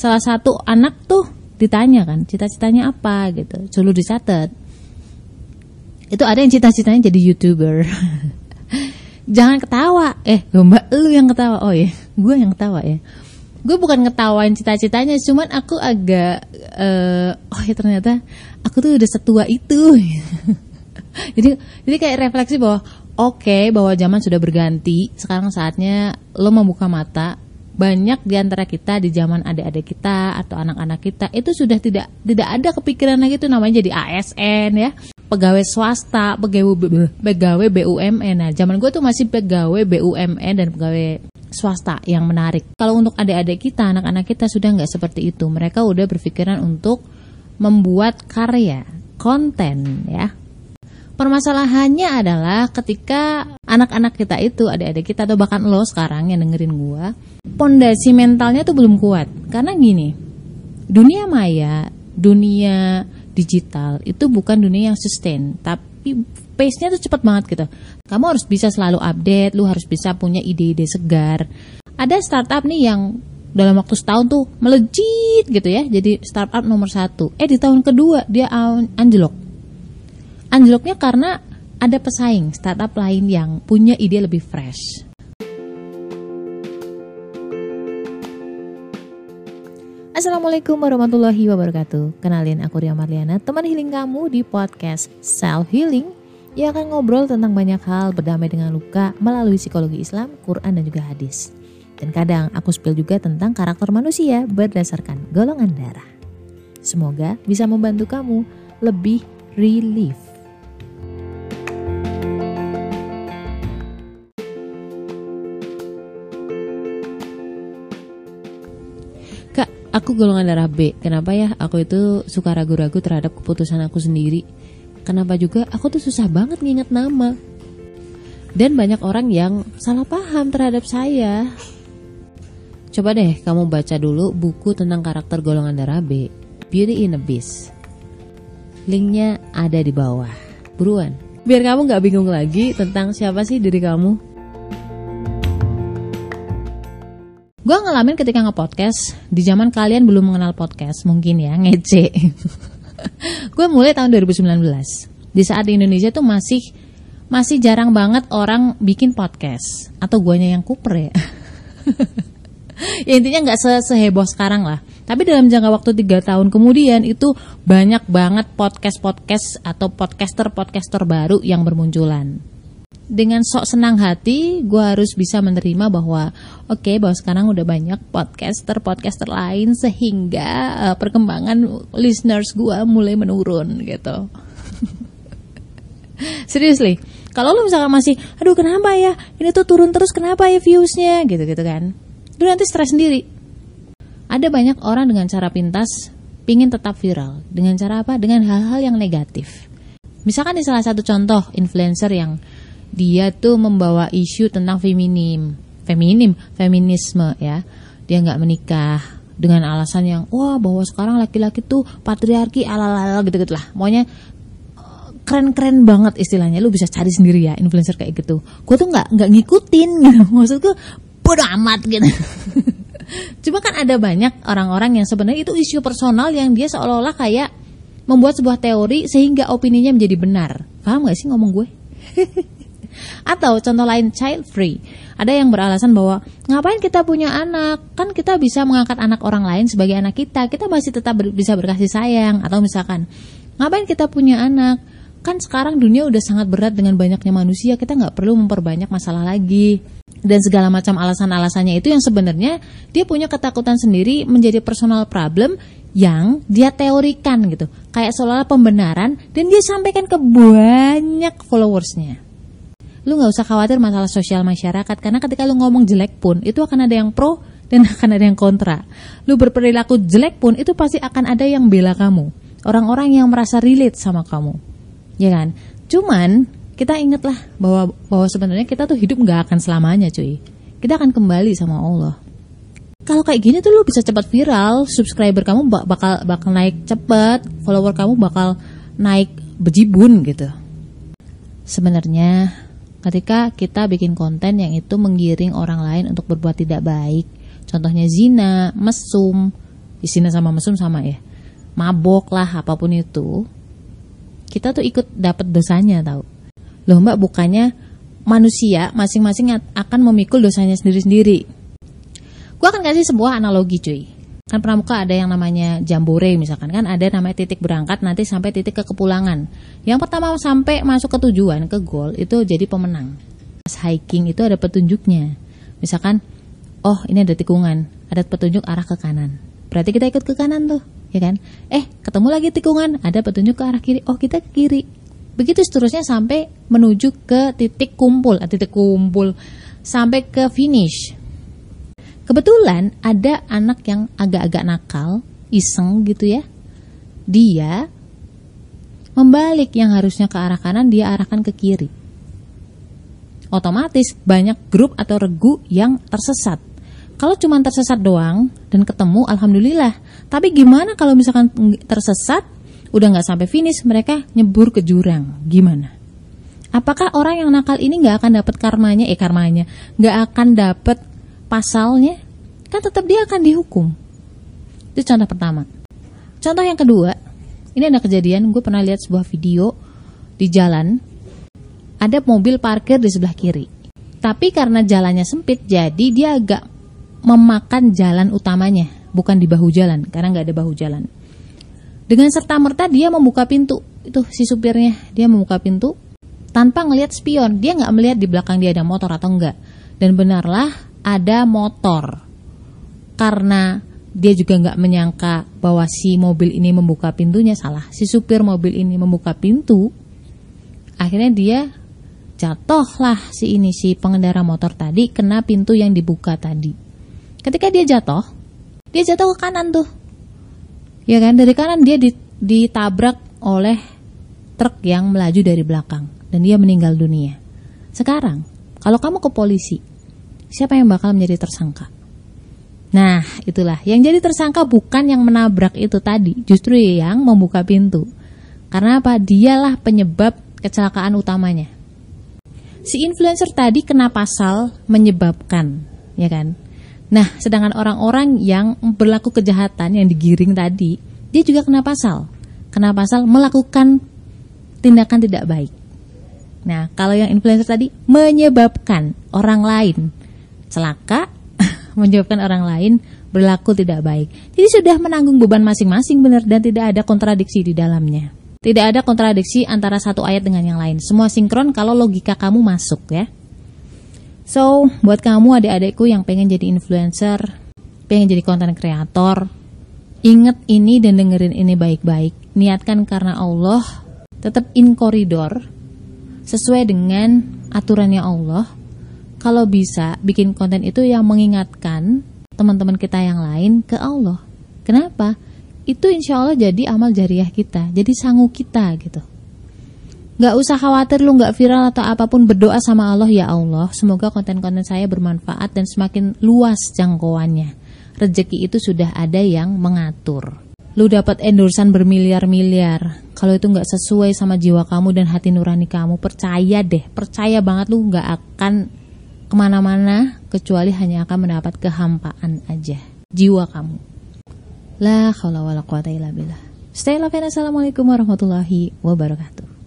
salah satu anak tuh ditanya kan cita-citanya apa? gitu. Selalu dicatat. Itu ada yang cita-citanya jadi youtuber. Jangan ketawa. Eh mbak lu yang ketawa. Oh ya gue yang ketawa ya. Gue bukan ngetawain cita-citanya cuman aku agak uh, oh ya ternyata aku tuh udah setua itu. Jadi jadi kayak refleksi bahwa oke okay, bahwa zaman sudah berganti sekarang saatnya lo membuka mata banyak di antara kita di zaman adik-adik kita atau anak-anak kita itu sudah tidak tidak ada kepikiran lagi itu namanya jadi ASN ya. Pegawai swasta pegawai pegawai BUMN nah zaman gue tuh masih pegawai BUMN dan pegawai swasta yang menarik. Kalau untuk adik-adik kita anak-anak kita sudah nggak seperti itu. Mereka udah berpikiran untuk membuat karya konten ya Permasalahannya adalah ketika anak-anak kita itu, adik-adik kita atau bahkan lo sekarang yang dengerin gua, pondasi mentalnya tuh belum kuat. Karena gini, dunia maya, dunia digital itu bukan dunia yang sustain, tapi pace-nya tuh cepat banget gitu. Kamu harus bisa selalu update, lu harus bisa punya ide-ide segar. Ada startup nih yang dalam waktu setahun tuh melejit gitu ya, jadi startup nomor satu. Eh di tahun kedua dia anjlok Anjloknya karena ada pesaing startup lain yang punya ide lebih fresh. Assalamualaikum warahmatullahi wabarakatuh. Kenalin aku Ria Marliana, teman healing kamu di podcast Self Healing yang akan ngobrol tentang banyak hal berdamai dengan luka melalui psikologi Islam, Quran dan juga hadis. Dan kadang aku spill juga tentang karakter manusia berdasarkan golongan darah. Semoga bisa membantu kamu lebih relief aku golongan darah B. Kenapa ya aku itu suka ragu-ragu terhadap keputusan aku sendiri? Kenapa juga aku tuh susah banget nginget nama? Dan banyak orang yang salah paham terhadap saya. Coba deh kamu baca dulu buku tentang karakter golongan darah B, Beauty in a Beast. Linknya ada di bawah. Buruan, biar kamu gak bingung lagi tentang siapa sih diri kamu. Gue ngalamin ketika nge-podcast Di zaman kalian belum mengenal podcast Mungkin ya ngece. Gue mulai tahun 2019 Di saat di Indonesia tuh masih Masih jarang banget orang bikin podcast. Atau guanya yang kuper ya Ya intinya gak se seheboh sekarang lah. Tapi dalam jangka waktu 3 tahun kemudian Itu banyak banget podcast-podcast Atau podcaster-podcaster baru yang bermunculan dengan sok senang hati gue harus bisa menerima bahwa oke okay, bahwa sekarang udah banyak podcaster podcaster lain sehingga uh, perkembangan listeners gue mulai menurun gitu. Seriously kalau lu misalkan masih aduh kenapa ya? Ini tuh turun terus kenapa ya viewsnya? Gitu gitu kan. Lu nanti stres sendiri. Ada banyak orang dengan cara pintas pingin tetap viral. Dengan cara apa? Dengan hal-hal yang negatif. Misalkan di salah satu contoh influencer yang dia tuh membawa isu tentang feminim, feminim, feminisme ya. Dia nggak menikah dengan alasan yang wah bahwa sekarang laki-laki tuh patriarki ala-ala gitu-gitu lah. Maunya eh, keren-keren banget istilahnya. Lu bisa cari sendiri ya influencer kayak gitu. Gue tuh nggak nggak ngikutin gitu. Maksudku bodo amat gitu. Cuma kan ada banyak orang-orang yang sebenarnya itu isu personal yang dia seolah-olah kayak membuat sebuah teori sehingga opininya menjadi benar. Paham gak sih ngomong gue? Atau contoh lain child free. Ada yang beralasan bahwa ngapain kita punya anak? Kan kita bisa mengangkat anak orang lain sebagai anak kita. Kita masih tetap ber bisa berkasih sayang atau misalkan ngapain kita punya anak? Kan sekarang dunia udah sangat berat dengan banyaknya manusia, kita nggak perlu memperbanyak masalah lagi. Dan segala macam alasan-alasannya itu yang sebenarnya dia punya ketakutan sendiri menjadi personal problem yang dia teorikan gitu. Kayak seolah-olah pembenaran dan dia sampaikan ke banyak followersnya lu nggak usah khawatir masalah sosial masyarakat karena ketika lu ngomong jelek pun itu akan ada yang pro dan akan ada yang kontra. Lu berperilaku jelek pun itu pasti akan ada yang bela kamu. Orang-orang yang merasa relate sama kamu. Ya kan? Cuman kita ingatlah bahwa bahwa sebenarnya kita tuh hidup nggak akan selamanya, cuy. Kita akan kembali sama Allah. Kalau kayak gini tuh lu bisa cepat viral, subscriber kamu bakal bakal naik cepat, follower kamu bakal naik bejibun gitu. Sebenarnya ketika kita bikin konten yang itu menggiring orang lain untuk berbuat tidak baik contohnya zina, mesum Zina sama mesum sama ya. Mabok lah apa pun itu. Kita tuh ikut dapat dosanya tahu. Loh Mbak bukannya manusia masing-masing akan memikul dosanya sendiri-sendiri. Gue akan kasih sebuah analogi cuy. Kan pramuka ada yang namanya jambore misalkan kan ada namanya titik berangkat nanti sampai titik ke kepulangan. Yang pertama sampai masuk ke tujuan ke goal itu jadi pemenang. Pas hiking itu ada petunjuknya. Misalkan oh ini ada tikungan, ada petunjuk arah ke kanan. Berarti kita ikut ke kanan tuh, ya kan? Eh, ketemu lagi tikungan, ada petunjuk ke arah kiri. Oh, kita ke kiri. Begitu seterusnya sampai menuju ke titik kumpul, ah, titik kumpul sampai ke finish. Kebetulan ada anak yang agak-agak nakal, iseng gitu ya. Dia membalik yang harusnya ke arah kanan, dia arahkan ke kiri. Otomatis banyak grup atau regu yang tersesat. Kalau cuma tersesat doang dan ketemu, alhamdulillah. Tapi gimana kalau misalkan tersesat, udah nggak sampai finish, mereka nyebur ke jurang, gimana? Apakah orang yang nakal ini nggak akan dapat karmanya? Eh karmanya, nggak akan dapat pasalnya, kan tetap dia akan dihukum. Itu contoh pertama. Contoh yang kedua, ini ada kejadian, gue pernah lihat sebuah video di jalan, ada mobil parkir di sebelah kiri. Tapi karena jalannya sempit, jadi dia agak memakan jalan utamanya, bukan di bahu jalan, karena nggak ada bahu jalan. Dengan serta merta dia membuka pintu, itu si supirnya, dia membuka pintu tanpa ngelihat spion, dia nggak melihat di belakang dia ada motor atau enggak. Dan benarlah ada motor. Karena dia juga nggak menyangka bahwa si mobil ini membuka pintunya. Salah si supir mobil ini membuka pintu. Akhirnya dia jatuhlah si ini si pengendara motor tadi kena pintu yang dibuka tadi. Ketika dia jatuh dia jatuh ke kanan tuh. Ya kan? Dari kanan dia ditabrak oleh truk yang melaju dari belakang. Dan dia meninggal dunia. Sekarang kalau kamu ke polisi siapa yang bakal menjadi tersangka Nah, itulah yang jadi tersangka bukan yang menabrak itu tadi, justru yang membuka pintu. Karena apa? Dialah penyebab kecelakaan utamanya. Si influencer tadi kena pasal menyebabkan, ya kan? Nah, sedangkan orang-orang yang berlaku kejahatan yang digiring tadi, dia juga kena pasal. Kena pasal melakukan tindakan tidak baik. Nah, kalau yang influencer tadi menyebabkan orang lain celaka menyebabkan orang lain berlaku tidak baik. Jadi sudah menanggung beban masing-masing benar dan tidak ada kontradiksi di dalamnya. Tidak ada kontradiksi antara satu ayat dengan yang lain. Semua sinkron kalau logika kamu masuk ya. So, buat kamu adik-adikku yang pengen jadi influencer, pengen jadi konten kreator, inget ini dan dengerin ini baik-baik. Niatkan karena Allah, tetap in koridor, sesuai dengan aturannya Allah, kalau bisa bikin konten itu yang mengingatkan teman-teman kita yang lain ke Allah. Kenapa? Itu insya Allah jadi amal jariah kita, jadi sangu kita gitu. Gak usah khawatir lu gak viral atau apa pun berdoa sama Allah ya Allah. Semoga konten-konten saya bermanfaat dan semakin luas jangkauannya. Rezeki itu sudah ada yang mengatur. Lu dapat endorsan bermiliar-miliar. Kalau itu nggak sesuai sama jiwa kamu dan hati nurani kamu, percaya deh, percaya banget lu nggak akan ke mana-mana kecuali hanya akan mendapat kehampaan aja jiwa kamu. La haula wala quwata illa billah. Stay love and assalamualaikum warahmatullahi wabarakatuh.